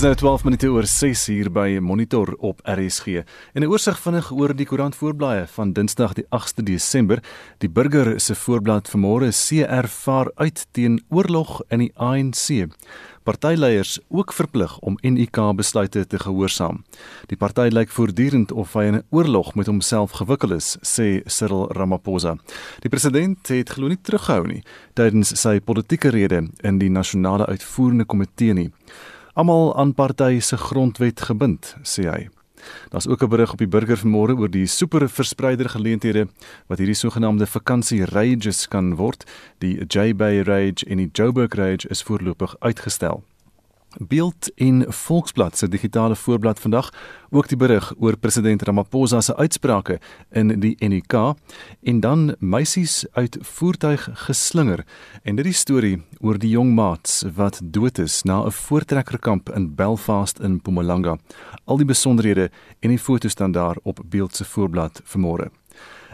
Dis nou 12 minute oor 6 hier by Monitor op RSG. En 'n oorsig vinnig oor die koerant voorblaaie van Dinsdag die 8de Desember. Die burger se voorblad vanmôre CR vaar uit teen oorlog in die ANC. Partyleiers ook verplig om NUK besluite te gehoorsaam. Die party lyk voortdurend of hy in 'n oorlog met homself gewikkel is, sê Cyril Ramaphosa. Die president het glo nie teruggehou nie tydens sy politieke rede in die nasionale uitvoerende komitee nie almal aan party se grondwet gebind, sê hy. Daar's ook 'n berig op die burger vanmôre oor die super verspreider geleenthede wat hierdie sogenaamde vakansie rages kan word. Die J-Bay Rage en die Joburg Rage is voorlopig uitgestel. Beeld in Volksblad se digitale voorblad vandag ook die berig oor president Ramaphosa se uitsprake in die NUK en dan meisies uit voertuig geslinger en dit die storie oor die jong maats wat dood is na 'n voortrekkerkamp in Belfast in Mpumalanga. Al die besonderhede en die foto's staan daar op Beeld se voorblad vanmôre.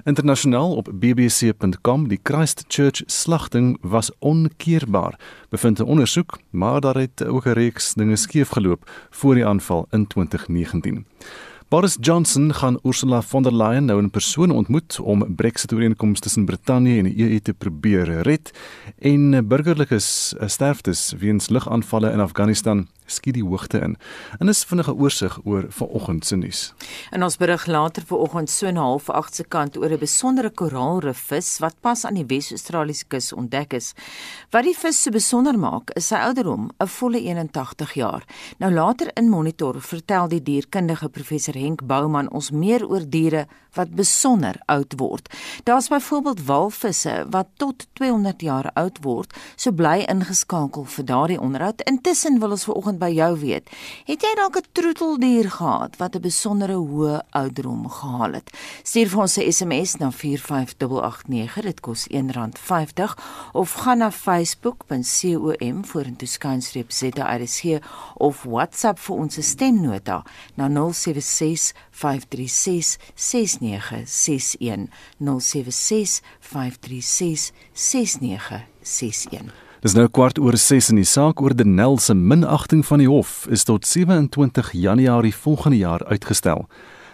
Internasionaal op bbc.com die Christchurch slagting was onkeerbaar. Bevind 'n ondersoek maar daar het ook 'n reeks dinge skeef geloop voor die aanval in 2019 Boris Johnson gaan Ursula von der Leyen nou in persoon ontmoet om Brexit-ooreenkomste tussen Brittanje en die EU te probeer red en burgerlike sterftes weens lugaanvalle in Afghanistan skiet die hoogte in. En is vinnige oorsig oor vanoggend se nuus. En ons berig later vanoggend so 'n half 8 se kant oor 'n besondere koraalrif vis wat pas aan die Wes-Australiese kus ontdek is. Wat die vis so besonder maak, is sy ouderdom, 'n volle 81 jaar. Nou later in Monitor vertel die dierkundige professor Henk Bouman ons meer oor diere wat besonder oud word. Daar's byvoorbeeld walvisse wat tot 200 jaar oud word. So bly ingeskakel vir daardie onderhoud. Intussen wil ons vanoggend by jou weet. Het jy dalk 'n troeteldier gehad wat 'n besondere hoë ouderdom gehaal het? Stuur vir ons 'n SMS na 45889. Dit kos R1.50 of gaan na facebook.com vorentoe skynstreep ZRC of WhatsApp vir ons stemnota na 076 536 6961 076 536 6961 Dis nou kwart oor 6 in die saak oor Denel se minagting van die hof is tot 27 Januarie volgende jaar uitgestel.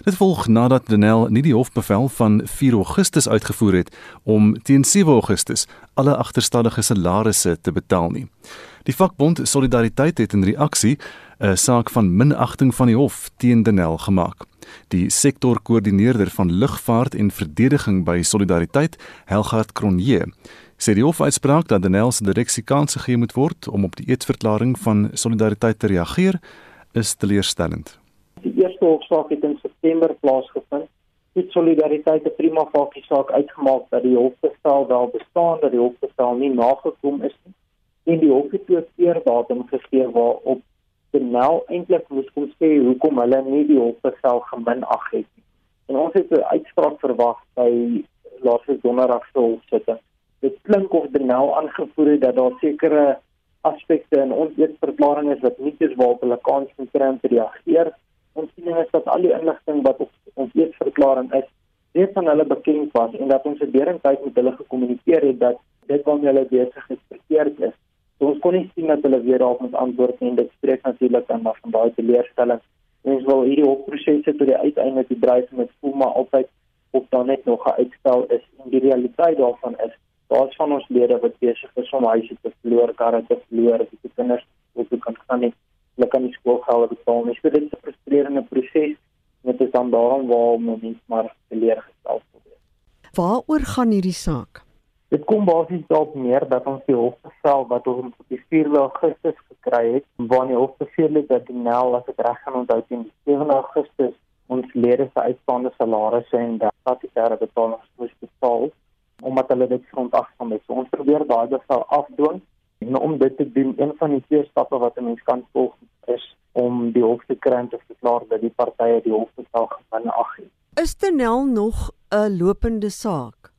Dit volg nadat Denel nie die hofbevel van 4 Augustus uitgevoer het om teen 7 Augustus alle agterstallige salarisse te betaal nie. Die vakbond Solidariteit het in reaksie 'n saak van minagting van die hof teen Denel gemaak. Die sektorkoördineerder van lugvaart en verdediging by Solidariteit, Helgard Cronje, sê die hofuitspraak dat Denel se direksie kans gegee moet word om op die eetverklaring van solidariteit te reageer, is teleurstellend. Die eerste hofsaak het in September plaasgevind. Die solidariteit het prima facie saak uitgemaak dat die hofbevel daar bestaan dat die hofbevel nie nagekom is nie. En die hof het ook keer datum gegee waarop Denel eintlik moes kom sê hoekom hulle nie die hofbevel geminag het nie. En ons het 'n uitspraak verwag by laaste donderdag se hofsitting dit klink of nou aangevoer het dat daar sekere aspekte in ons eetverklaring is wat nie eens waarop hulle kans kan kry om te reageer. Ons sien is dat al die inligting wat op ons eetverklaring is, reeds aan hulle bekend was en dat ons se deurentyd met hulle gekommunikeer het dat dit waarmee hulle besig is verkeerd is. So ons kon nie sien dat hulle weer daarop moet antwoord en dit spreek natuurlik dan af van daai teleurstelling. Ons wil hierdie hofprosesse tot die uiteinde te dryf met voel maar altyd of daar net nog 'n uitstel is en die realiteit daarvan is daar's van ons lede wat besig is om huise te verloor, karre te verloor, die kinders wat ook kan gaan nie, hulle kan nie skoolgeld betaal nie. So dit is 'n frustrerende proses. Dit is dan daarom waar mense maar teleurgestel word. Waaroor gaan hierdie saak? Dit kom basies daarop neer dat ons die hofbevel wat ons op die 4 Augustus gekry het, waar die hof beveel het dat die NEL as dit reg gaan onthou teen 7 Augustus ons lede se uitstaande salarisse en dat statutêre betalings moes betaal omdat hulle dit grondagsaam het. So ons probeer daai bevel afdwing en om dit te doen, een van die twee stappe wat 'n mens kan volg is om die hof te kry te verklaar dat die partye die hof bevel gemin ag het. Is Tenel nog 'n lopende saak?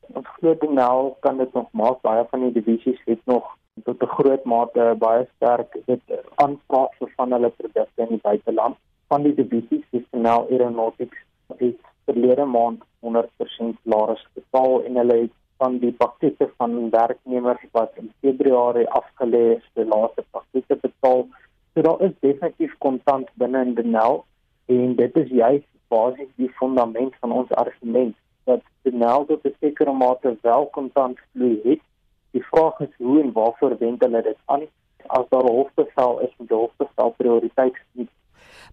Ons glo Tenel kan dit nog maak. Baie van die divisies het nog tot 'n groot mate baie sterk dit aanvraag vir van hulle produkte in die buiteland. Van die divisies is Tenel Aeronautics het verlede maand 100% salaris betaal en hulle het van die pakkette van werknemers wat in Februarie afgelê is, die laaste pakkette betaal. So daar is definitief kontant binne in Denel en dit is juist basies die fundament van ons argument dat Denel tot 'n sekere mate wel kontant vloei het. Die vraag is hoe en waarvoor wend hulle dit aan? As daar 'n hofbevel is, moet die hofbevel prioriteit geniet.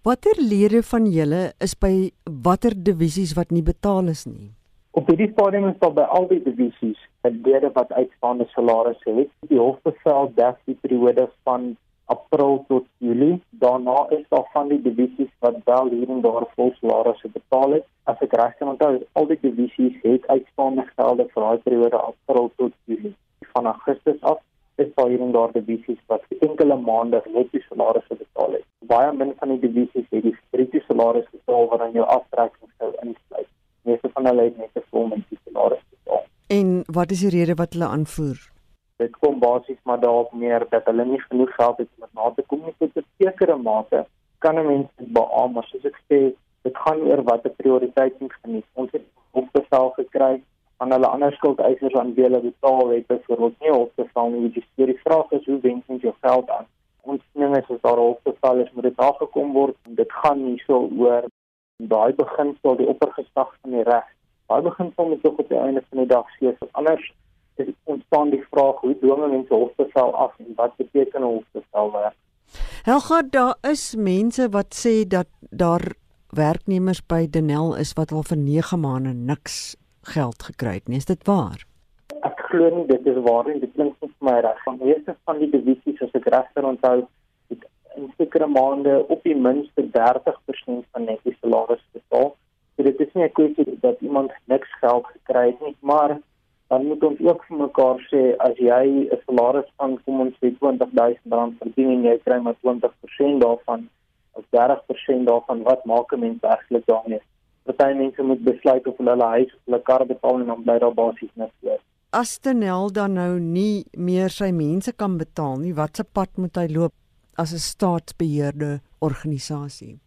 Watter lede van julle is by watter divisies wat nie betaal is nie? Op hierdie stadium is daar by al die divisies lede wat uitstaande salarisse het. Die hofbevel dek die periode van April tot Julie. Daarna is daar van die divisies wat wel hier en daar vol salarisse betaal het. As ek reg kan onthou, al die divisies het uitstaande gelde vir daai periode April tot Julie. Van Augustus af is daar hier en daar divisies wat enkele maande net die salarisse betaal het. Baie min van die divisies het die bruto salaris betaal wat aan jou aftrekking sou insluit. Meeste van hulle het net 'n vol mense salaris betaal. En wat is die rede wat hulle aanvoer? dit kom basies maar daarop neer dat hulle nie genoeg geld het om na te kom nie. Tot 'n sekere mate kan 'n mens dit beamoen maar soos ek sê dit gaan oor wat 'n prioriteit moet geniet. Ons het opgestel gekry aan hulle ander skuldeisers aan wie hulle betaal het byvoorbeeld nie opgestel nie. Die storie die vraag is hoe wens jy jou geld aan? Ons sien is as daar opgestel is moet dit nagekom word. En dit gaan hierso oor daai beginsel die oppergesag van die reg daai beginsel moet tog op die einde van die dag seker anders dis ontstaan die vraag hoe dwing mense hofbevel af en wat beteken 'n hofbevel werk? Helga, daar is mense wat sê dat daar werknemers by Denel is wat al vir 9 maande niks geld gekry het nie. Is dit waar? Ek glo nie dit is waar nie. Dit klink vir my reg. Van meeste van die divisies as ek reg onthou, in sekere maande op die minste 30% van net die salaris betaal. So dit is nie 'n kwessie dat iemand niks geld gekry het nie, maar dan moet ons ook vir mekaar sê as jy 'n salaris van kom ons sê R20000 verdien en jy kry maar 20% daarvan of 30% daarvan wat maak 'n mens werklik daarmee? Party mense moet besluit of hulle hulle huis of hulle kar betaal en dan bly daar basies niks oor. As Tenel dan nou nie meer sy mense kan betaal nie, watse pad moet hy loop as 'n staatsbeheerde organisasie?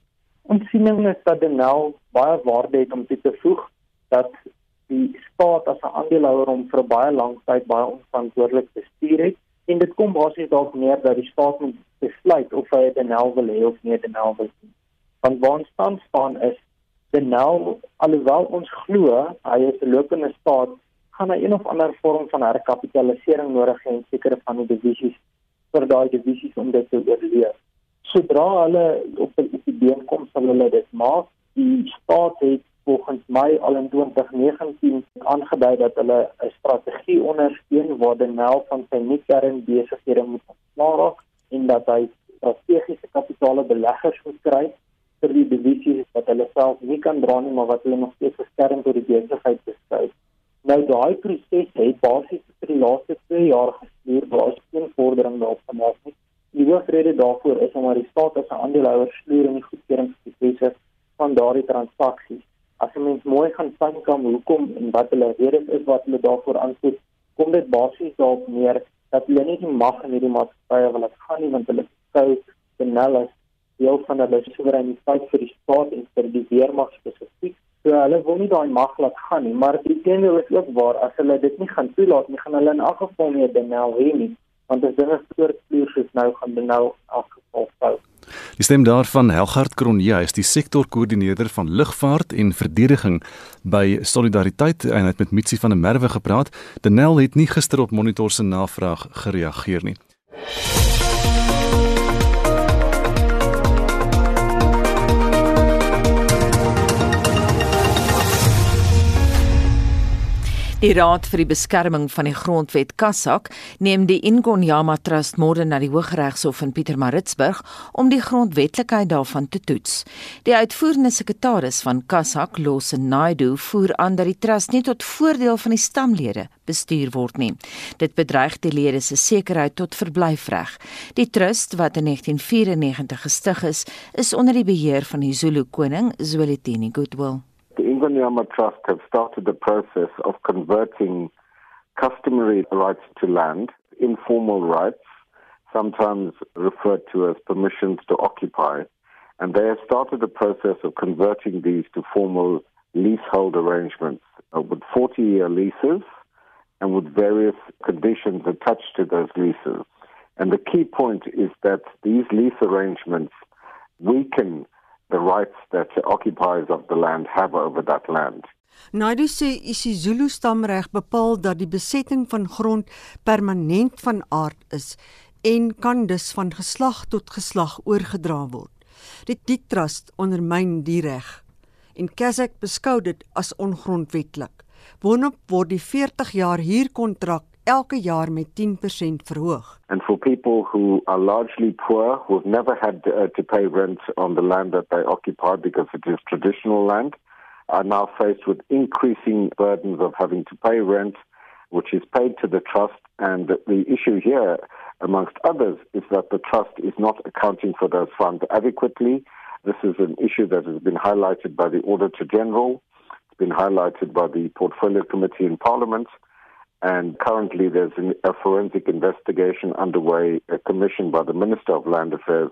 Ons sien nou net dat Tenel baie waarde het om te voeg dat die staat as 'n aandeelhouer om vir baie lank tyd baie onverantwoordelik bestuur het en dit kom basies dalk neer dat die staat moet besluit of hy nou wil hê of nie nou wil nie. Want waar ons staan staan is nou alhoewel ons glo hy is 'n lopende staat gaan hy een of ander vorm van herkapitalisering nodig hê in sekere van die divisies vir daai divisies om dit te oorleef. Sodra hulle op 'n idee kom sal hulle dit maak. Die staat het volgens my al in 2019 aangedui dat hulle 'n strategie ondersteun waar Denel van sy nuutkern besighede moet ontslaak en dat hy strategiese kapitale beleggers moet kry vir die divisies wat hulle self nie kan dra nie maar wat hulle nog steeds beskerm deur die besigheid beskou. Nou daai proses het basies vir die laaste 2 jaar gestuur waar geen vordering daarop gemaak is. Die hoofrede daarvoor is omdat die staat as 'n aandeelhouer sluier in die goedkeuringsproses van daardie transaksies as 'n mens mooi gaan fynkam hoekom en wat hulle redes is wat hulle daarvoor aansit, kom dit basies daarop neer dat hulle nie die mag in hierdie maatskappye wil hê gaan nie want hulle sou benel as deel van hulle soewereiniteit vir die staat en vir die weermag spesifiek. So hulle wil nie daai mag laat gaan nie, maar die teenoor is ook waar as hulle dit nie gaan toelaat nie, gaan hulle in elk geval nie benel hê nie want as dinge voortvloer soos nou gaan benel afgeval fout. Die stem daarvan Helgard Kronje, is die sektorkoördineerder van lugvaart en verdediging by Solidariteit en het met Mitsi van der Merwe gepraat. Denel het nie gister op Monitor se navraag gereageer nie. Die Raad vir die Beskerming van die Grondwet Kassak neem die Ingonyama Trust môre na die Hooggeregshof in Pietermaritzburg om die grondwetlikheid daarvan te toets. Die uitvoerende sekretaris van Kassak, Lose Naidu, voer aan dat die trust nie tot voordeel van die stamlede bestuur word nie. Dit bedreig die lede se sekerheid tot verblyfreg. Die trust wat in 1994 gestig is, is onder die beheer van die Zulu koning Zwelithini Goodwill. The Ingonyama Trust have started the process of converting customary rights to land, informal rights, sometimes referred to as permissions to occupy, and they have started the process of converting these to formal leasehold arrangements uh, with 40 year leases and with various conditions attached to those leases. And the key point is that these lease arrangements weaken the rights that the occupiers of the land have over that land. Naidu sê isiZulu stamreg bepaal dat die besetting van grond permanent van aard is en kan dus van geslag tot geslag oorgedra word. Die Diek Trust ondermyn die reg en Kazak beskou dit as ongrondwettig. Boonop word die 40 jaar huurkontrak elke jaar met 10% verhoog. And for people who are largely poor, who have never had uh, to pay rent on the land that they occupy because it is traditional land, are now faced with increasing burdens of having to pay rent, which is paid to the trust. And the issue here, amongst others, is that the trust is not accounting for those funds adequately. This is an issue that has been highlighted by the Auditor General, it's been highlighted by the Portfolio Committee in Parliament. And currently, there's a forensic investigation underway, commissioned by the Minister of Land Affairs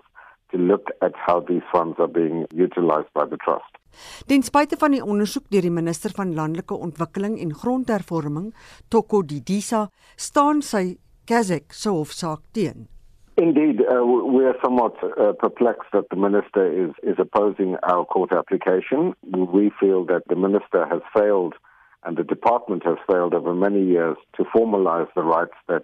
to look at how these funds are being utilized by the trust. Ten spyte van die ondersoek deur die minister van landelike ontwikkeling en grondhervorming, Toko Didisa, staan sy Kazak se hofsaak teen. Indeed, uh, we are somewhat uh, perplexed that the minister is, is opposing our court application. We feel that the minister has failed and the department has failed over many years to formalize the rights that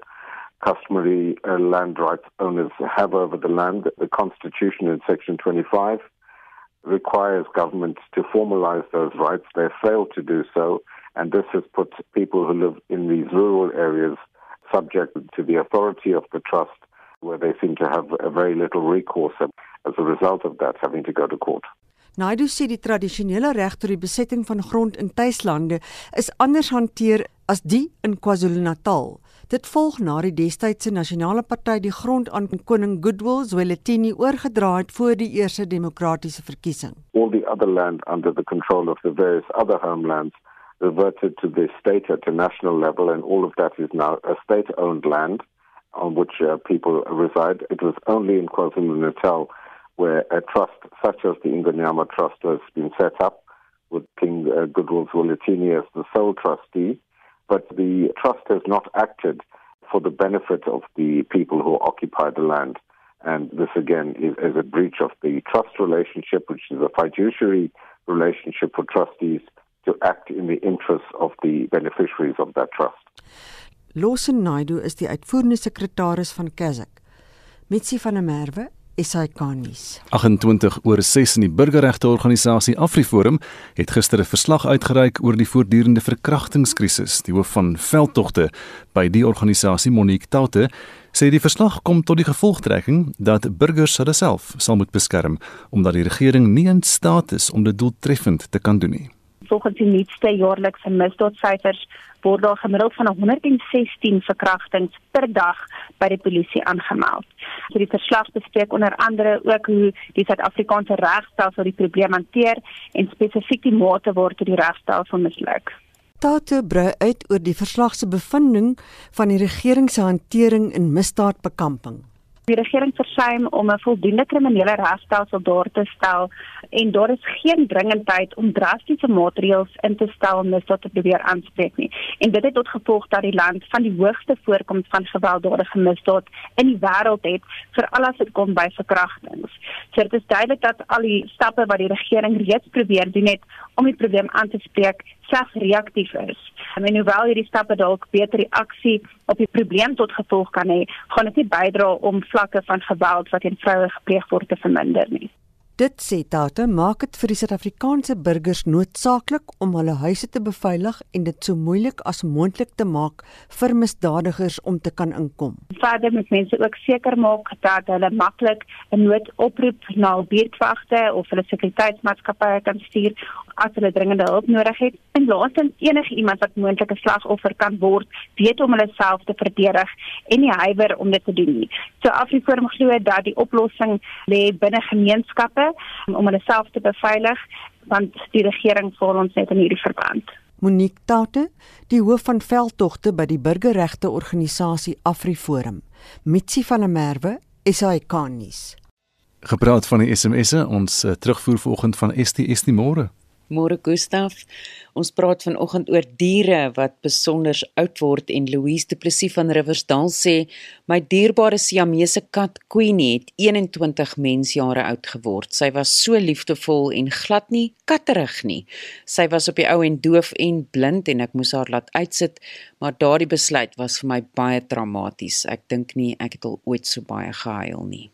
customary uh, land rights owners have over the land. The Constitution in Section 25 requires government to formalize those rights. They failed to do so, and this has put people who live in these rural areas subject to the authority of the trust, where they seem to have very little recourse as a result of that, having to go to court. Naidu sê die tradisionele reg tot die besetting van grond in tuislande is anders hanteer as die in KwaZulu-Natal. Dit volg na die destydse nasionale party die grond aan koning Goodwill Zwelithini oorgedra het voor die eerste demokratiese verkiesing. All the other land under the control of the various other homelands reverted to the state at a national level and all of that is now a state-owned land on which uh, people reside. It was only in KwaZulu-Natal where a trust such as the Ingonyama Trust has been set up with King uh, Goodwill Zwelithini as the sole trustee. But the trust has not acted for the benefit of the people who occupy the land. And this again is, is a breach of the trust relationship, which is a fiduciary relationship for trustees to act in the interests of the beneficiaries of that trust. Lawson Naidu is die uitvoerende sekretaris van Kazak. Mitsi van der Merwe SAK nuus. 28 oor 6 in die burgerregte organisasie AfriForum het gister 'n verslag uitgereik oor die voortdurende verkrachtingskrisis. Die hoof van veldtogte by die organisasie, Monique Taute, sê die verslag kom tot die gevolgtrekking dat burgers hulle self sal moet beskerm omdat die regering nie in staat is om dit doeltreffend te kan doen nie. Volgens die nuutste jaarlikse misdaadsyfers word daar gemiddeld van 116 verkrachtings per dag by die polisie aangemeld. So die verslag bespreek onder andere ook hoe die Suid-Afrikaanse regstelsel die probleem hanteer en spesifiek die mate waartoe die regstelsel misluk. Tate brei uit oor die verslag se bevinding van die regering se hantering in misdaadbekamping. Die regering versuim om 'n voldoende kriminele regstelsel daar te stel en daar is geen dringendheid om drastiese maatreëls in te stel om misdaad te probeer aanspreek nie. En dit het tot gevolg dat die land van die hoogste voorkoms van gewelddadige misdaad in die wêreld het, veral as dit kom by verkrachtings. So dit is duidelik dat al die stappe wat die regering reeds probeer doen het om die probleem aan te spreek, slegs reaktief is. En hoewel hierdie stappe dalk beter reaksie op die probleem tot gevolg kan hê, gaan dit nie bydra om vlakke van geweld wat teen vroue gepleeg word te verminder nie. Dit sê Tate maak dit vir die Suid-Afrikaanse burgers noodsaaklik om hulle huise te beveilig en dit so moeilik as moontlik te maak vir misdadigers om te kan inkom. Verder moet mense ook seker maak dat hulle maklik 'n noodoproep na buurtwagte of hulle sekuriteitsmaatskappye kan stuur as hulle dringende hulp nodig het. En laastens enige iemand wat moontlik 'n slagoffer kan word, weet om hulle self te verdedig en nie huiwer om dit te doen nie. So Afriforum glo dat die oplossing lê binne gemeenskappe om hulle self te beveilig want die regering vir ons net in hierdie verband. Monique Tate, die hoof van veldtogte by die burgerregte organisasie AfriForum. Mitsi van der Merwe, SAK nuus. Gepraat van die SMS'e, ons uh, terugvoer vanoggend van STS die môre. Môre Gustaf, ons praat vanoggend oor diere wat besonder oud word en Louise Du Plessis van Riversdal sê my dierbare Siamese kat Queenie het 21 mensjare oud geword. Sy was so liefdevol en glad nie katterig nie. Sy was op die ou en doof en blind en ek moes haar laat uitsit, maar daardie besluit was vir my baie traumaties. Ek dink nie ek het al ooit so baie gehuil nie.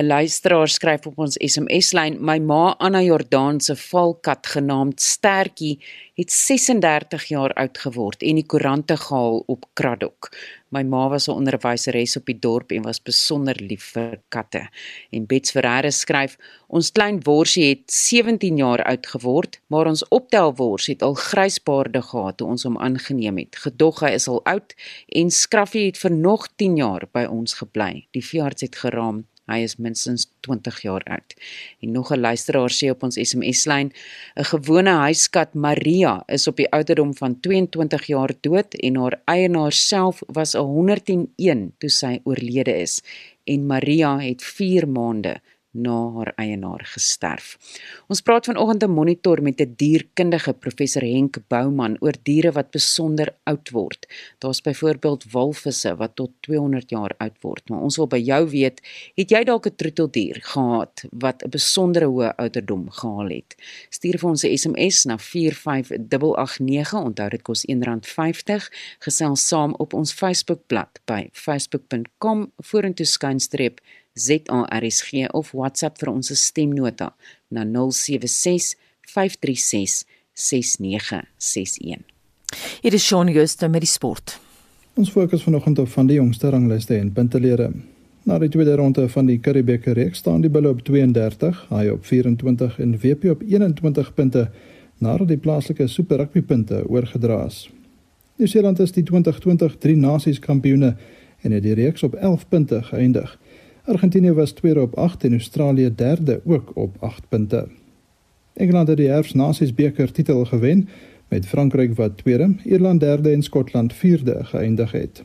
'n Luisteraar skryf op ons SMS-lyn: My ma Anna Jordaan se valkat genaamd Stertjie het 36 jaar oud geword en die koerante gehaal op Kraddock. My ma was 'n onderwyseres op die dorp en was besonder lief vir katte. En Bets Ferreira skryf: Ons klein worsie het 17 jaar oud geword, maar ons optelwors het al grysbaarde gehad toe ons hom aangeneem het. Gedog hy is al oud en Skraffie het vir nog 10 jaar by ons gebly. Die veearts het geraam Hy is minstens 20 jaar oud. En nog 'n luisteraar sê op ons SMS-lyn: 'n gewone huiskat Maria is op die ouderdom van 22 jaar dood en haar eienaar self was 101 toe sy oorlede is. En Maria het 4 maande na haar eienaar gesterf. Ons praat vanoggend 'n monitor met 'n dierkundige professor Henk Bouman oor diere wat besonder oud word. Daar's byvoorbeeld walvisse wat tot 200 jaar oud word, maar ons wil by jou weet, het jy dalk 'n troeteldier gehad wat 'n besondere hoë ouderdom gehaal het? Stuur vir ons 'n SMS na 45889, onthou dit kos R1.50, gesels saam op ons Facebookblad by facebook.com vorentoe skynstreep ZARSG of WhatsApp vir ons stemnota na 076 536 6961. Dit is Shaun Jooste met die sport. Ons fokus vanoggend op van die jongste ranglyste en puntelere. Na die tweede ronde van die Curriebeeker reeks staan die Bulls op 32, hy op 24 en WP op 21 punte nadat die plaaslike Super Rugby punte oorgedra is. Nieu-Seeland is die 2020 drie nasies kampioene en het die reeks op 11 punte geëindig. Argentinië was tweede op 8 en Australië derde ook op 8 punte. Engeland het die Herfsnasies beker titel gewen met Frankryk wat tweede, Ierland derde en Skotland vierde geëindig het.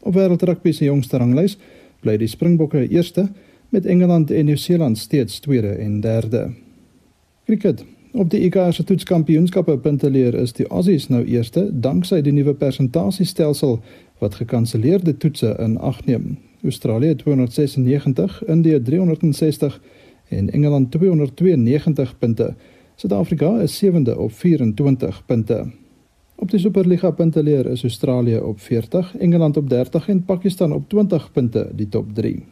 Op wêreldrugby se jongste ranglys bly die Springbokke eerste met Engeland en Nieu-Seeland steeds tweede en derde. Cricket Op die ICC se toetskampioenskappe punteleer is die Aussies nou eerste danksy die nuwe persentasiestelsel wat gekanselleerde toetse in ag neem. Australië 296, Indië 360 en Engeland 292 punte. Suid-Afrika is sewende op 24 punte. Op die Superliga punteleer is Australië op 40, Engeland op 30 en Pakistan op 20 punte, die top 3.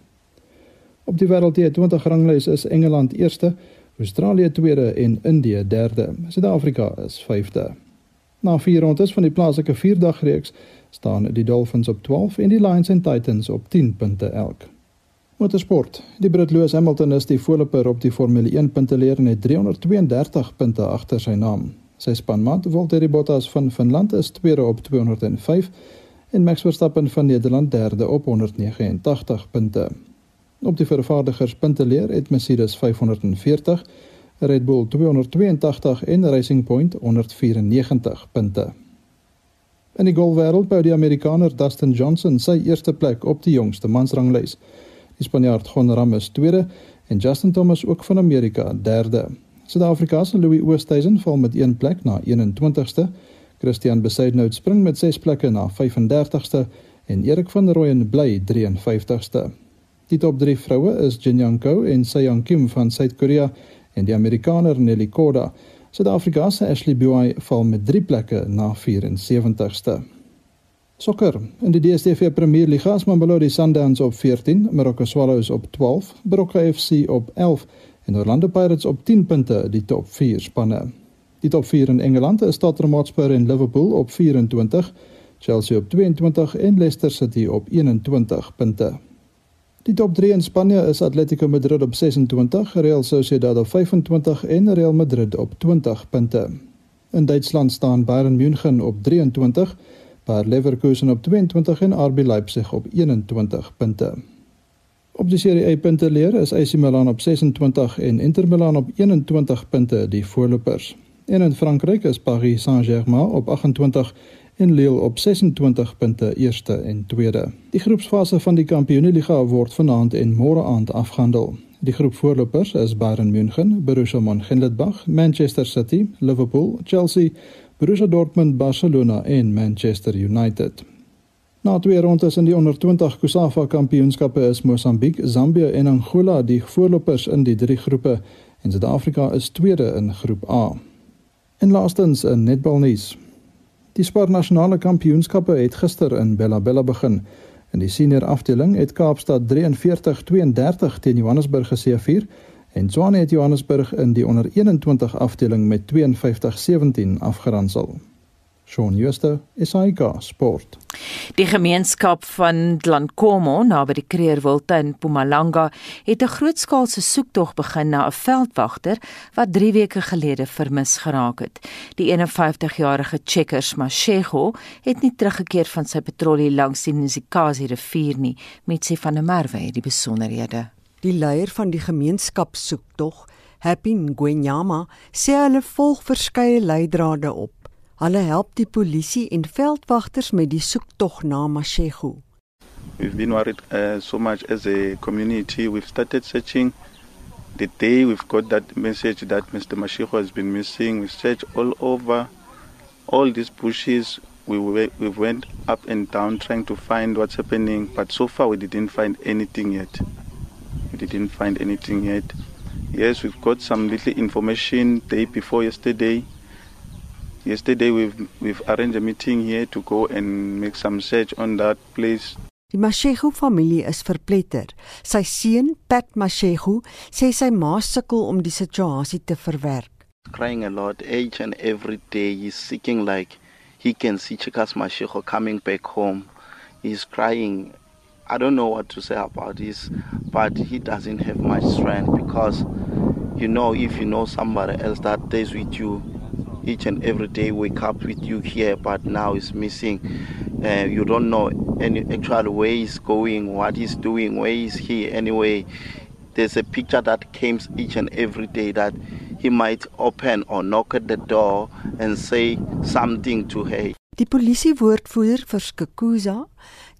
Op die wêreld T20 ranglys is Engeland eerste, Australië tweede en Indië derde. Suid-Afrika is vyfde. Na vier rondes van die plaaslike vierdagreeks staan die Dolphins op 12 en die Lions en Titans op 10 punte elk. Motorsport. Die Brit Lewis Hamilton is die voorloper op die Formule 1 punteleer en het 332 punte agter sy naam. Sy spanmaat Valtteri Bottas van Finland is tweede op 205 en Max Verstappen van Nederland derde op 189 punte. Op die vervaardigers punteleer het Mercedes 540, Red Bull 282 en Racing Point 194 punte. In die golfwêreld bou die Amerikaner Dustin Johnson sy eerste plek op die jongste mansranglys. Die Spanjaard Jon Ramirez tweede en Justin Thomas ook van Amerika derde. Suid-Afrika se Louis Oosthuizen val met 1 plek na 21ste. Christian Besaidnout spring met 6 plekke na 35ste en Erik van Rooyen bly 53ste. Die top 3 vroue is Jin Young Ko en Seong Kim van Suid-Korea en die Amerikaner Nelly Korda Suid-Afrika se Ashley Buy val met 3 plekke na 74ste. Sokker. In die DStv Premier Liga is Mamelodi Sundowns op 14, Marokko Swallows op 12, Brokke FC op 11 en Orlando Pirates op 10 punte, die top 4 spanne. Die top 4 in Engeland is Tottenham Hotspur en Liverpool op 24, Chelsea op 22 en Leicester City op 21 punte. Die top 3 in Spanje is Atletico Madrid op 26, Real Sociedad op 25 en Real Madrid op 20 punte. In Duitsland staan Bayern München op 23, Bayer Leverkusen op 22 en RB Leipzig op 21 punte. Op die Serie A punte leer is AC Milan op 26 en Inter Milan op 21 punte die voorlopers. En in Frankryk is Paris Saint-Germain op 28 en Lille op 26 punte eerste en tweede. Die groepsfase van die Kampioenligga word vanaand en môre aand afgehandel. Die groep voorlopers is Bayern München, Borussia Mönchengladbach, Manchester City, Liverpool, Chelsea, Borussia Dortmund, Barcelona en Manchester United. Na twee rondes in die onder 20 Kusafa Kampioenskappe is Mosambiek, Zambië en Angola die voorlopers in die drie groepe en Suid-Afrika is tweede in groep A. En laastens 'n netbalnuus. Die Spar Nasionale Kampioenskappe het gister in Bella Bella begin. In die senior afdeling het Kaapstad 43-32 teen Johannesburg geseëvier en Tshwane het Johannesburg in die onder 21 afdeling met 52-17 afgeronsel. Shaun Schuster, SAK Sport. Die gemeenskap van Dlankomo naby die Kreerwilde in Mpumalanga het 'n grootskaalse soektog begin na 'n veldwagter wat 3 weke gelede vermis geraak het. Die 51-jarige Checkers Mashego het nie teruggekeer van sy patrollie langs die Nzikazi rivier nie, met sy van 'n merwe het die besonderhede. Die leier van die gemeenskapsoektog, Happy Ngwenyama, sê hulle volg verskeie leidrade op. Hulle help die polisie en veldwagters met die soektog na Mashego. We've been worried uh, so much as a community. We've started searching. The day we've got that message that Mr. Mashego has been missing, we searched all over all these bushes. We, we went up and down trying to find what's happening, but so far we didn't find anything yet. We didn't find anything yet. Yes, we've got some little information day before yesterday. Yesterday we've we've arranged a meeting here to go and make some search on that place. Die Mashego familie is verpletter. Sy seun, Pat Mashego, sê sy ma sukkel om die situasie te verwerk. Crying a lot each and every day. He's seeking like he can see Chikas Mashego coming back home. He's crying. I don't know what to say about this, but he doesn't have much strength because you know if you know somebody else that stays with you each and every day wake up with you here, but now it's missing. Uh, you don't know any actual where he's going, what he's doing, where is he anyway. There's a picture that comes each and every day that he might open or knock at the door and say something to her. Die polisiewoordvoerder vir Skukuza,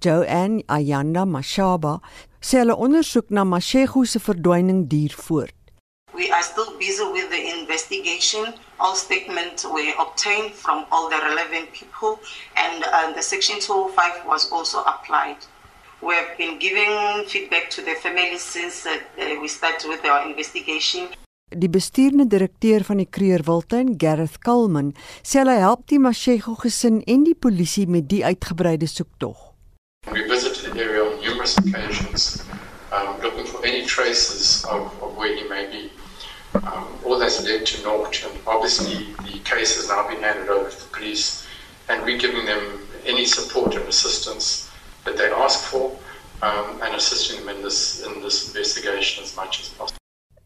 Joanne Ayanda Mashaba, sê hulle ondersoek na Mashego se verdwyning duur voort. We are still busy with the investigation. All statements were obtained from all the relevant people, and uh, the Section 205 was also applied. We have been giving feedback to the family since uh, we started with our investigation. Die bestuurende direkteur van die Kreer Wildtuin, Gareth Kalman, sê hy help die Mashego gesin en die polisie met die uitgebreide soektog. We visited the area on numerous occasions, um, looking for any traces of, of where he may be. Um, all that's led to naught, and obviously the case has now been handed over to the police, and we're giving them any support and assistance that they ask for, um, and assisting them in this in this investigation as much as possible.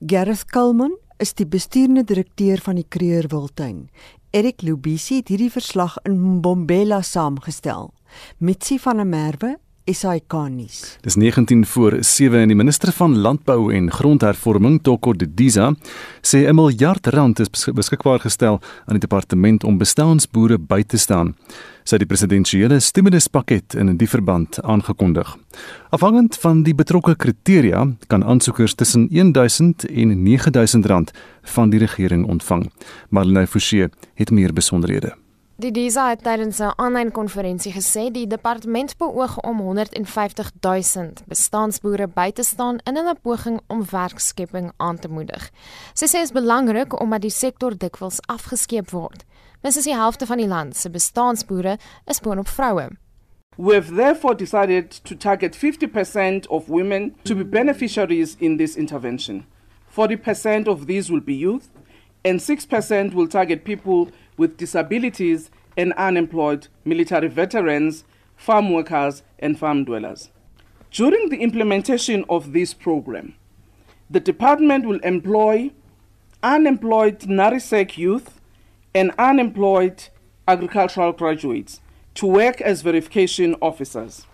Gareth Kalman is die bestuurende direkteur van die Kreer Wildtuin. Erik Lubisi het hierdie verslag in Mbombela saamgestel. Mitsi van der Merwe SAK nuus. Dis 19 voor 7 en die minister van Landbou en Grondhervorming, Toko Didiza, sê 'n miljard rand is beskikbaar gestel aan die departement om bestaansboere by te staan. Sy het die presidensiële stimuluspakket in die verband aangekondig. Afhangend van die betrokke kriteria kan aansoekers tussen R1000 en R9000 van die regering ontvang. Marlene Forsie het meer besonderhede. Die DISA het tydens 'n aanlyn konferensie gesê die departement beoog om 150 000 bestansboere by te staan in 'n poging om werkskepping aan te moedig. Sy sê dit is belangrik omdat die sektor dikwels afgeskeep word. Minstens die helfte van die land se bestansboere is boonop vroue. We have therefore decided to target 50% of women to be beneficiaries in this intervention. 40% of these will be youth and 6% will target people with disabilities and unemployed military veterans, farm workers, and farm dwellers. During the implementation of this program, the department will employ unemployed NARISEC youth and unemployed agricultural graduates to work as verification officers.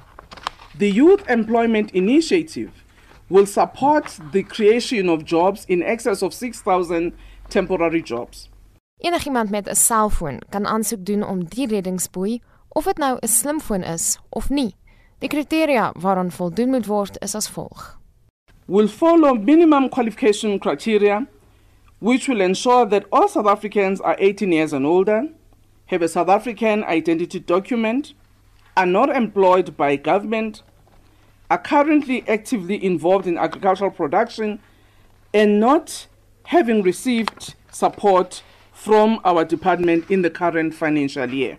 The Youth Employment Initiative will support the creation of jobs in excess of 6,000 temporary jobs. Enigiemand met 'n selfoon kan aansoek doen om die reddingsboei, of dit nou 'n slimfoon is of nie. Die kriteria waaraan voldoen moet word is as volg. will follow minimum qualification criteria, which will ensure that all South Africans are 18 years and older, have a South African identity document, are not employed by government, are currently actively involved in agricultural production, and not having received support from our department in the current financial year.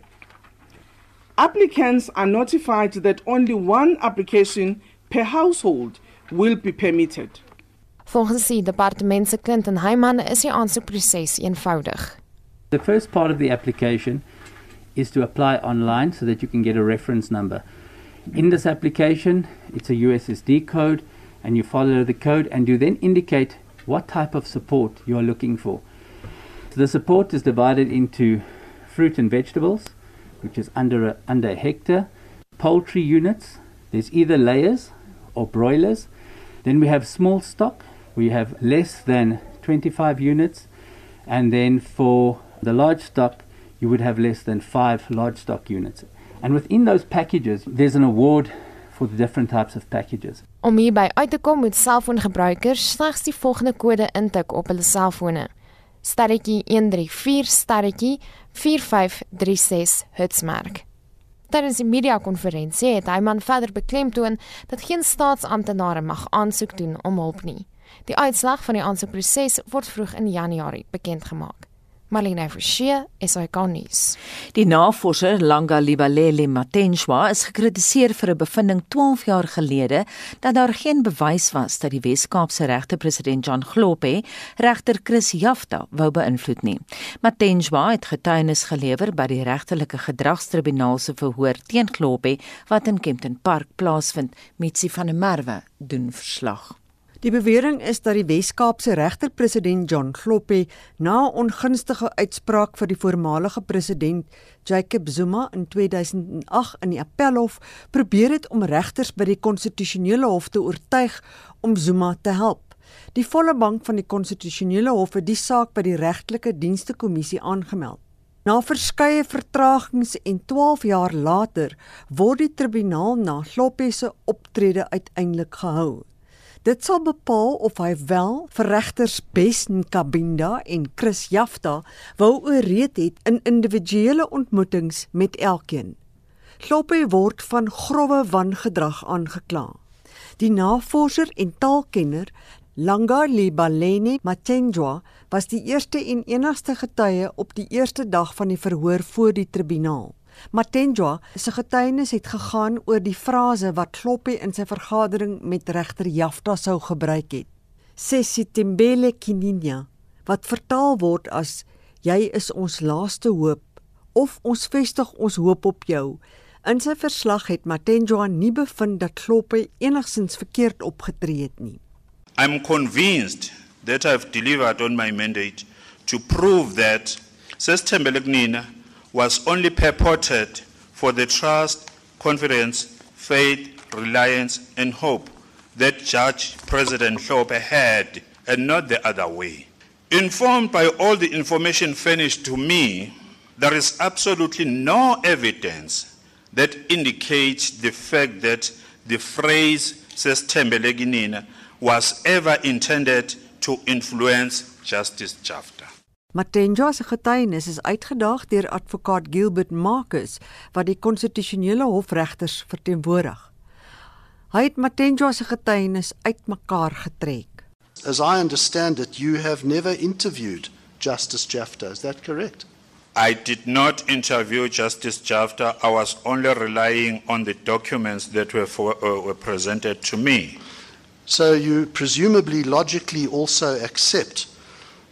Applicants are notified that only one application per household will be permitted. Volgens die departement se kind en Heiman is die aansoekproses eenvoudig. The first part of the application is to apply online so that you can get a reference number. In this application, it's a USSD code and you follow the code and you then indicate what type of support you are looking for. So the support is divided into fruit and vegetables, which is under a, under a hectare, poultry units, there's either layers or broilers. Then we have small stock, we have less than 25 units, and then for the large stock, you would have less than five large stock units. And within those packages, there's an award for the different types of packages. Om hierby uit te kom moet selfoongebruikers slegs die volgende kode intik op hulle selfone: sterretjie 134 sterretjie 4536 Hertzmark. Tydens die media-konferensie het Hyman verder beklemtoon dat geen staatsamptenare mag aansoek doen om hulp nie. Die uitslag van die aansoekproses word vroeg in Januarie bekend gemaak. Marlene Forsie, SAK nuus. Die navorser Langa Libalele Matenjwa is gekritiseer vir 'n bevinding 12 jaar gelede dat daar geen bewys was dat die Wes-Kaapse regter president John Globe regter Chris Jafta wou beïnvloed nie. Matenjwa het getuienis gelewer by die regtelike gedragstribunaal se verhoor teen Globe wat in Kempton Park plaasvind, Mitsi van der Merwe doen verslag. Die bewering is dat die Wes-Kaapse regter-president John Globe na 'n ongunstige uitspraak vir die voormalige president Jacob Zuma in 2008 in die Appelhof probeer het om regters by die konstitusionele hof te oortuig om Zuma te help. Die volle bank van die konstitusionele hof het die saak by die regtelike dienste kommissie aangemeld. Na verskeie vertragings en 12 jaar later word die tribunaal na Globe se optrede uiteindelik gehou. Dit sal bepaal of hy wel vir regters Bes Nkabinda en Chris Jafta wou ooreed het in individuele ontmoetings met elkeen. Kloppe word van grouwe wangedrag aangekla. Die navorser en taalkenner Langa Libalene Machenjwa was die eerste en enigste getuie op die eerste dag van die verhoor voor die tribunaal. Matenjwa se getuienis het gegaan oor die frase wat Kloppie in sy vergadering met regter Jafta sou gebruik het. Sesitembele kininya wat vertaal word as jy is ons laaste hoop of ons vestig ons hoop op jou. In sy verslag het Matenjwa nie bevind dat Kloppie enigsins verkeerd opgetree het nie. I'm convinced that I've delivered on my mandate to prove that Sesitembele Kunina was only purported for the trust, confidence, faith, reliance, and hope that Judge President Hlope had, and not the other way. Informed by all the information furnished to me, there is absolutely no evidence that indicates the fact that the phrase Sestembeleginina was ever intended to influence Justice Jafta. Matenja se getuienis is uitgedaag deur advokaat Gilbert Marcus wat die konstitusionele hofregters verteenwoordig. Hy het Matenja se getuienis uitmekaar getrek. As I understand it, you have never interviewed Justice Jafta, is that correct? I did not interview Justice Jafta. I was only relying on the documents that were, for, uh, were presented to me. So you presumably logically also accept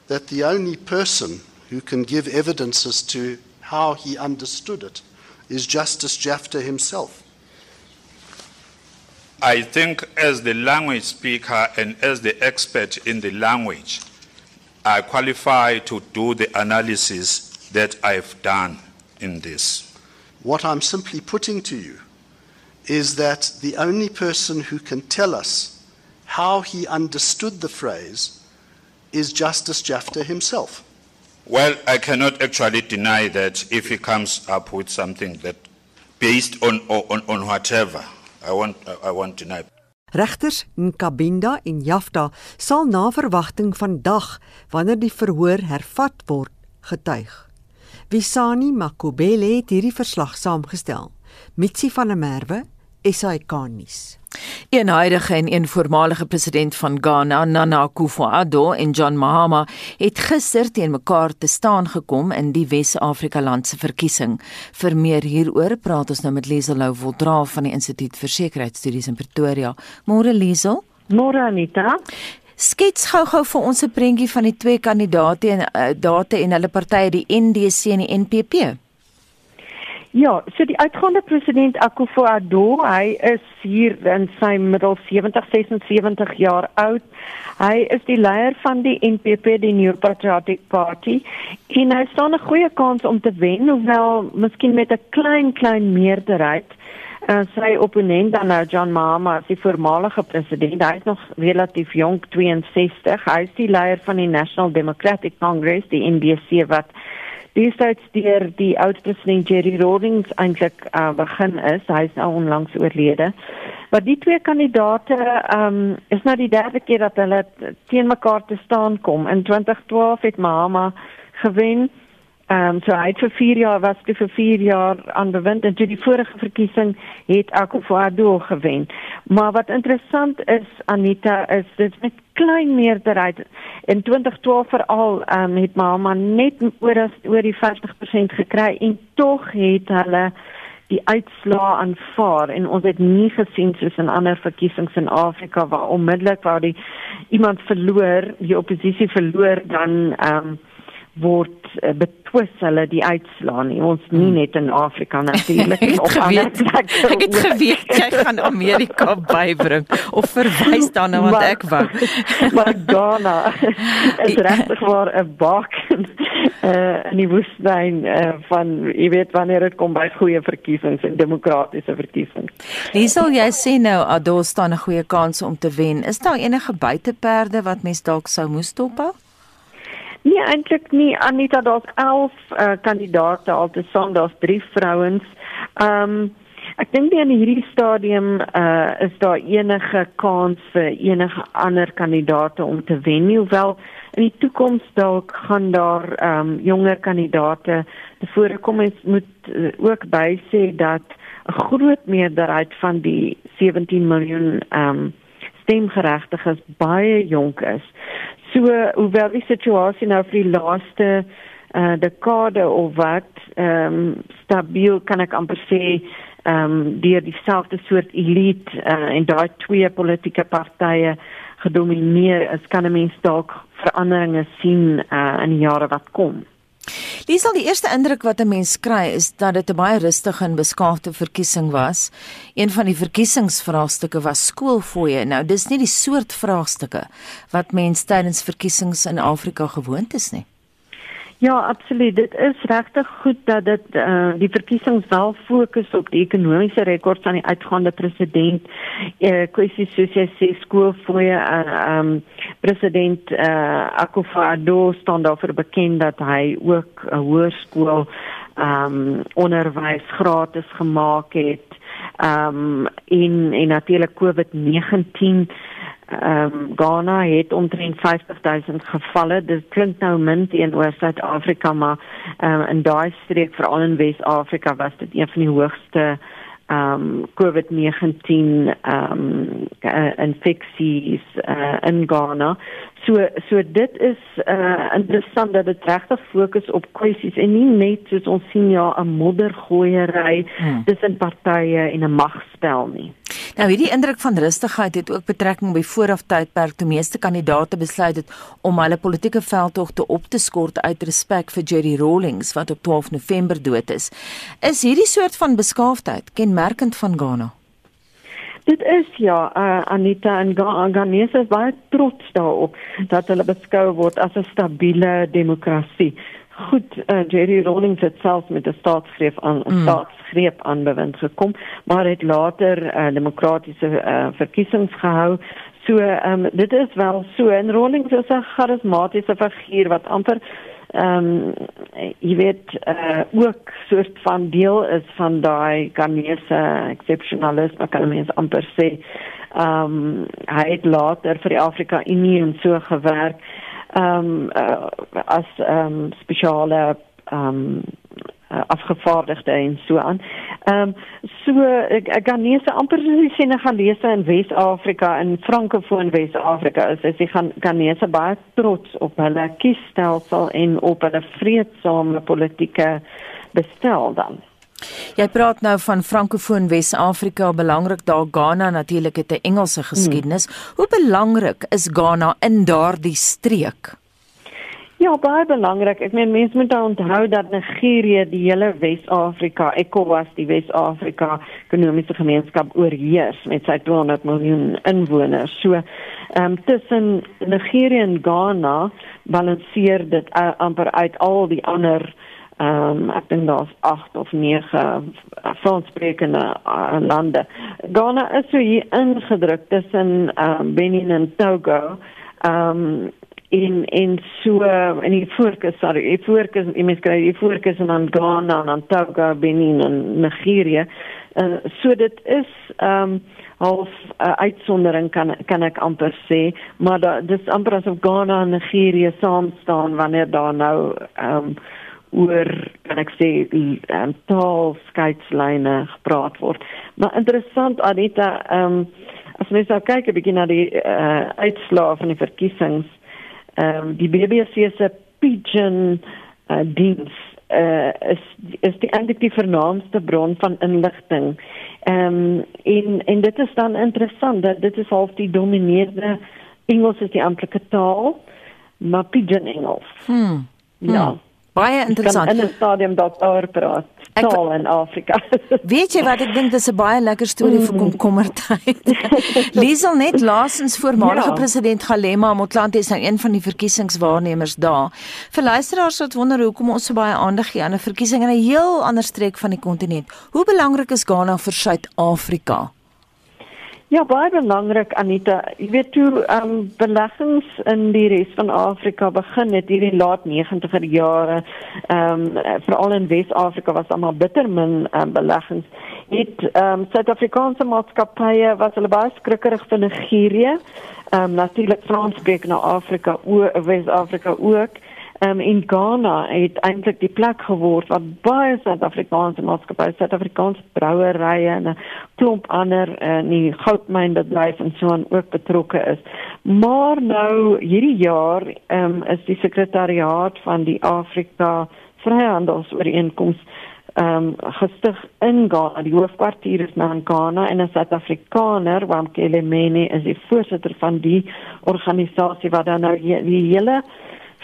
that the only person who can give evidence as to how he understood it is Justice Jafta himself. I think, as the language speaker and as the expert in the language, I qualify to do the analysis that I've done in this. What I'm simply putting to you is that the only person who can tell us how he understood the phrase is Justice Jafta himself. Well, I cannot actually deny that if he comes up with something that based on, on, on whatever, I won't, I won't deny. Regters Nkabinda en Jafta sal na verwagting vandag wanneer die verhoor hervat word getuig. Wisani Makubele het hierdie verslag saamgestel. Mitsi van der Merwe, SAK nuus. Een huidige en een voormalige president van Ghana, Nana Akufo-Addo en John Mahama, het gister teen mekaar te staan gekom in die Wes-Afrika land se verkiesing. Vir meer hieroor praat ons nou met Liesel Lou Voldra van die Instituut vir Sekuriteitsstudies in Pretoria. Môre Liesel. Môre Anita. Skets gou-gou vir ons 'n prentjie van die twee kandidaate en uh, date en hulle partye die NDC en die NPP. Ja, so die uitgaande president Akufo-Addo, hy is hier in sy middel 70 76 jaar oud. Hy is die leier van die NPP, die New Patriotic Party. En hy staan 'n goeie kans om te wen, hoewel miskien met 'n klein klein meerderheid. Uh, sy opponent dan nou John Mahama, die voormalige president, hy is nog relatief jonk, 62. Hy is die leier van die National Democratic Congress, die NDC wat destyds deur die oud president Jerry Rawlings eintlik uh, begin is. Hy is nou onlangs oorlede. Maar die twee kandidate um, is nou die derde keer dat hulle teen mekaar te staan kom. In 2012 het Mahama gewen. Ehm um, so hy het vir 4 jaar was hy vir 4 jaar aan bewind en toe die vorige verkiesing het Akufo-Addo gewen. Maar wat interessant is Anita is dit met klein meerderheid in 2012 veral um, het Mahama net oor as oor die 50% gekry en tog het hulle die uitslaa aanvaar en ons het nie gesien soos in ander verkiesings in Afrika waar onmiddellik waar die iemand verloor, die oppositie verloor dan ehm um, word uh, betwis hulle die uitslaan nie. Ons nie hmm. net in Afrika natuurlik en op ander plekke ek het geweet jy gaan Amerika bybring of verwys daarna want ek wou. maar Ghana is regtig waar 'n bak uh, in die woestyn uh, van jy weet wanneer dit kom by goeie verkiesings en demokratiese verkiesings Wie sal jy sê nou Adol staan 'n goeie kans om te wen. Is daar enige buiteperde wat mens dalk sou moes dophou Nee, eintlik nie. Anita, daar's 11 uh, kandidate altesaam, daar's 3 vrouens. Ehm um, ek dink nie in hierdie stadium uh is daar enige kans vir enige ander kandidate om te wen nie, hoewel in die toekoms dalk gaan daar ehm um, jonger kandidate voorkom. Ons moet uh, ook bysê dat 'n groot meerderheid van die 17 miljoen ehm um, stemgeregtiges baie jonk is. So hoewel die situasie nou vir die laaste uh dekade of wat ehm um, stabiel kan ek amper sê ehm um, deur dieselfde soort elite uh, en daai twee politieke partye gedomineer is kan 'n mens dalk veranderinge sien uh in die jare wat kom. Dis al die eerste indruk wat 'n mens kry is dat dit 'n baie rustige en beskaafde verkiesing was. Een van die verkiesingsvraagstukke was skoolfooie. Nou dis nie die soort vraagstukke wat mense tydens verkiesings in Afrika gewoond is nie. Ja, absoluut. Dit is regtig goed dat dit uh, die verkiesings wel fokus op die ekonomiese rekords van die uitgaande president. Eh uh, kwessies soos jy sê skoolfooie en uh, ehm um, president eh uh, Akufo-Addo staan daarvoor bekend dat hy ook 'n hoërskool ehm um, onderwys gratis gemaak het. Um, in in natuurlik COVID-19 ehm um, Ghana het omtrent 50000 gevalle. Dit klink nou min teenoor Suid-Afrika, maar ehm um, in daai streek veral in Wes-Afrika was dit een van die hoogste ehm um, COVID-19 ehm um, uh, infeksies uh, in Ghana. So so dit is uh interessant dat dit regtig fokus op kwessies en nie net soos ons sien ja 'n moddergooiery hmm. tussen partye en 'n magspel nie. Nou hierdie indruk van rustigheid het ook betrekking by vooraf tydperk toe meeste kandidate besluit het om hulle politieke veldtogte op te skort uit respek vir Jerry Rawlings wat op 12 November dood is. Is hierdie soort van beskaafdheid kenmerkend van Ghana? Dit is ja, uh, Anita en Ghanese is baie trots daarop dat hulle beskou word as 'n stabiele demokrasie. Goed, uh, Jerry Rawlings het self met 'n staatsgreep aan 'n mm. staatsgreep aanbewind gekom, maar het later uh, demokratiese uh, verkiesings gehou. So, um, dit is wel so en Rawlings is 'n charismatiese figuur wat amper ehm um, jy weet uh, ook soort van deel is van daai Ghanese exceptionalisme kan mens amper sê Ehm um, hy het later vir die Afrika Unie en so gewerk. Ehm um, uh, as ehm um, spesiale ehm um, uh, afgevaardigde en so aan. Ehm um, so ek, ek Ghanese amper soos die Senegalese in Wes-Afrika en Frankofoon Wes-Afrika is is die Ghanese baie trots op hulle kiesstelsel en op hulle vredesame politieke bestel dan. Jy praat nou van Frankofoon Wes-Afrika, belangrik daar Ghana natuurlik het 'n Engelse geskiedenis. Hmm. Hoe belangrik is Ghana in daardie streek? Ja, baie belangrik. Ek meen mense moet onthou dat Nigerië die hele Wes-Afrika, ECOWAS, die Wes-Afrika ekonomiese gemeenskap oorheers met sy 200 miljoen inwoners. So, ehm um, tussen Nigerië en Ghana balanseer dit uh, amper uit al die ander ehm um, ek dink daar's 8 of 9 uh, Franssprekende uh, lande. Ghana is so hier ingedruk tussen ehm um, Benin en Togo. Ehm um, in in so in die fokus sorry die fokus die mens kry die fokus en dan Ghana en dan Togo Benin en Nigeria uh, so dit is ehm um, half uh, uitsondering kan kan ek amper sê maar da, dis amper asof Ghana en Nigeria saam staan wanneer daar nou ehm um, oor kan ek sê um, taal skeidlyne gepraat word. Maar interessant Anita ehm um, as mens nou kyk 'n bietjie na die uh, uitslae van die verkiesings ehm um, die BBC se pigeon uh, diens uh, is is die eintlik die vernaamste bron van inligting. Ehm um, en en dit is dan interessant dat dit is half die dominerende Engels is die amptelike taal, maar pigeon Engels. Hmm. Ja. Hmm. Baie interessant. In 'n stadium dalk oor praat. Taal in Afrika. weet jy wat ek dink dis 'n baie lekker storie vir mm. komkommertyd. Liesel net laasens voormalige ja. president Galema Motlanthe is nou een van die verkiesingswaarnemers daar. Vir luisteraars wat wonder hoekom ons so baie aandag gee aan 'n verkiesing in 'n heel ander streek van die kontinent. Hoe belangrik is Ghana vir Suid-Afrika? Ja, baie belangrik Anita. Jy weet toe ehm um, beleggings in die res van Afrika begin het hierdie laat 90er jare. Ehm um, veral in Wes-Afrika was almal bitter min um, beleggings. Het ehm um, Suid-Afrikaanse maatskappye was hulle baie skrikkerig vir Nigerië. Ehm um, natuurlik Frans spreek na Afrika, Wes-Afrika ook. Um, in Ghana het eintlik die plek geword waar baie Suid-Afrikaanse maatskappye, Suid-Afrikaanse brouerye en 'n klomp ander in uh, die goudmynbedryf en so aan ook betrokke is. Maar nou hierdie jaar um, is die sekretariaat van die Afrika Vryhandelsooreenkoms ehm um, gestig in Ghana. Die hoofkwartier is nou in Ghana en 'n Suid-Afrikaner, Wamkele Mene, is die voorsitter van die organisasie wat dan nou die hele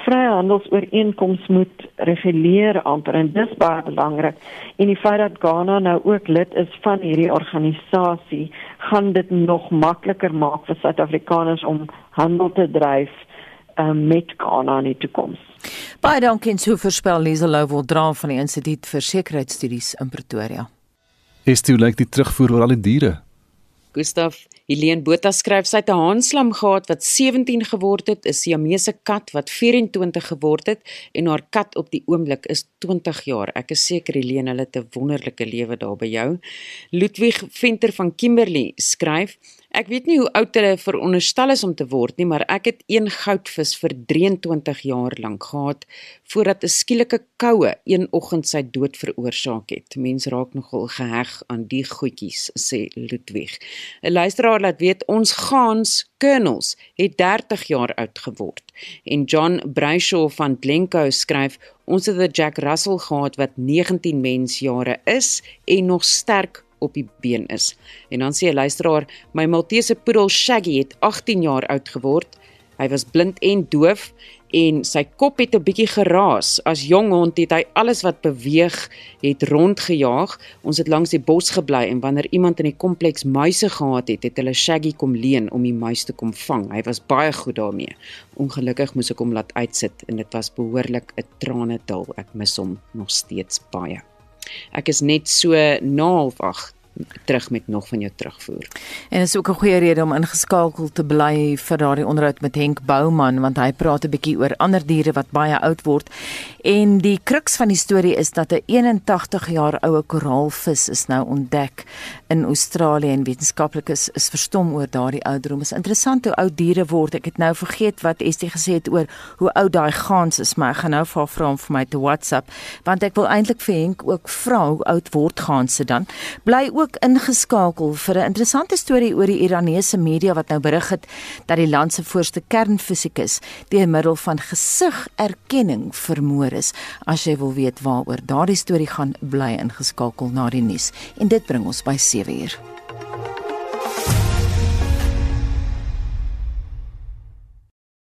vryhandelsooreenkoms moet reguleer amper en dis baie belangrik. En die feit dat Ghana nou ook lid is van hierdie organisasie, gaan dit nog makliker maak vir Suid-Afrikaners om handel te dryf um, met Ghana in die toekoms. Baie dankie en so voorspel Liesel Lou wil dra van die Instituut vir Sekuriteitsstudies in Pretoria. Is dit lyk die terugvoer oor al die diere? Gustaf Helene Botha skryf sy het 'n haanslam gehad wat 17 geword het, 'n Siamese kat wat 24 geword het en haar kat op die oomblik is 20 jaar. Ek is seker Helene hulle het 'n wonderlike lewe daar by jou. Ludwig Venter van Kimberley skryf Ek weet nie hoe oud hulle veronderstel is om te word nie, maar ek het een goudvis vir 23 jaar lank gehad voordat 'n skielike koue een oggend sy dood veroorsaak het. Mense raak nogal geheg aan die goedjies, sê Ludwig. 'n Luisteraar laat weet ons gaans kernels het 30 jaar oud geword. En John Brayshaw van Glencoe skryf ons het 'n Jack Russell gehad wat 19 mensjare is en nog sterk op die been is. En dan sê 'n luisteraar, my Maltese poedel Shaggy het 18 jaar oud geword. Hy was blind en doof en sy kop het 'n bietjie geraas. As jong hond het hy alles wat beweeg het rondgejaag. Ons het langs die bos gebly en wanneer iemand in die kompleks muise gehad het, het hulle Shaggy kom leen om die muis te kom vang. Hy was baie goed daarmee. Ongelukkig moes ek hom laat uitsit en dit was behoorlik 'n tranedal. Ek mis hom nog steeds baie. Ek is net so na half 8 terug met nog van jou terugvoer. En is ook 'n goeie rede om ingeskakel te bly vir daardie onderhoud met Henk Bouman want hy praat 'n bietjie oor ander diere wat baie oud word. En die kruks van die storie is dat 'n 81 jaar oue koraalvis is nou ontdek in Australië en wetenskaplikes is verstom oor daardie ouderdom. Is interessant hoe oud diere word. Ek het nou vergeet wat Estie gesê het oor hoe oud daai gans is, maar ek gaan nou vir haar vra om vir my te WhatsApp want ek wil eintlik vir Henk ook vra hoe oud word ganse dan. Bly ook ingeskakel vir 'n interessante storie oor die Iranese media wat nou berig het dat die land se voorste kernfisikus deur middel van gesigherkenning vermoor is. As jy wil weet waaroor daardie storie gaan, bly ingeskakel na die nuus. En dit bring ons by 7 uur.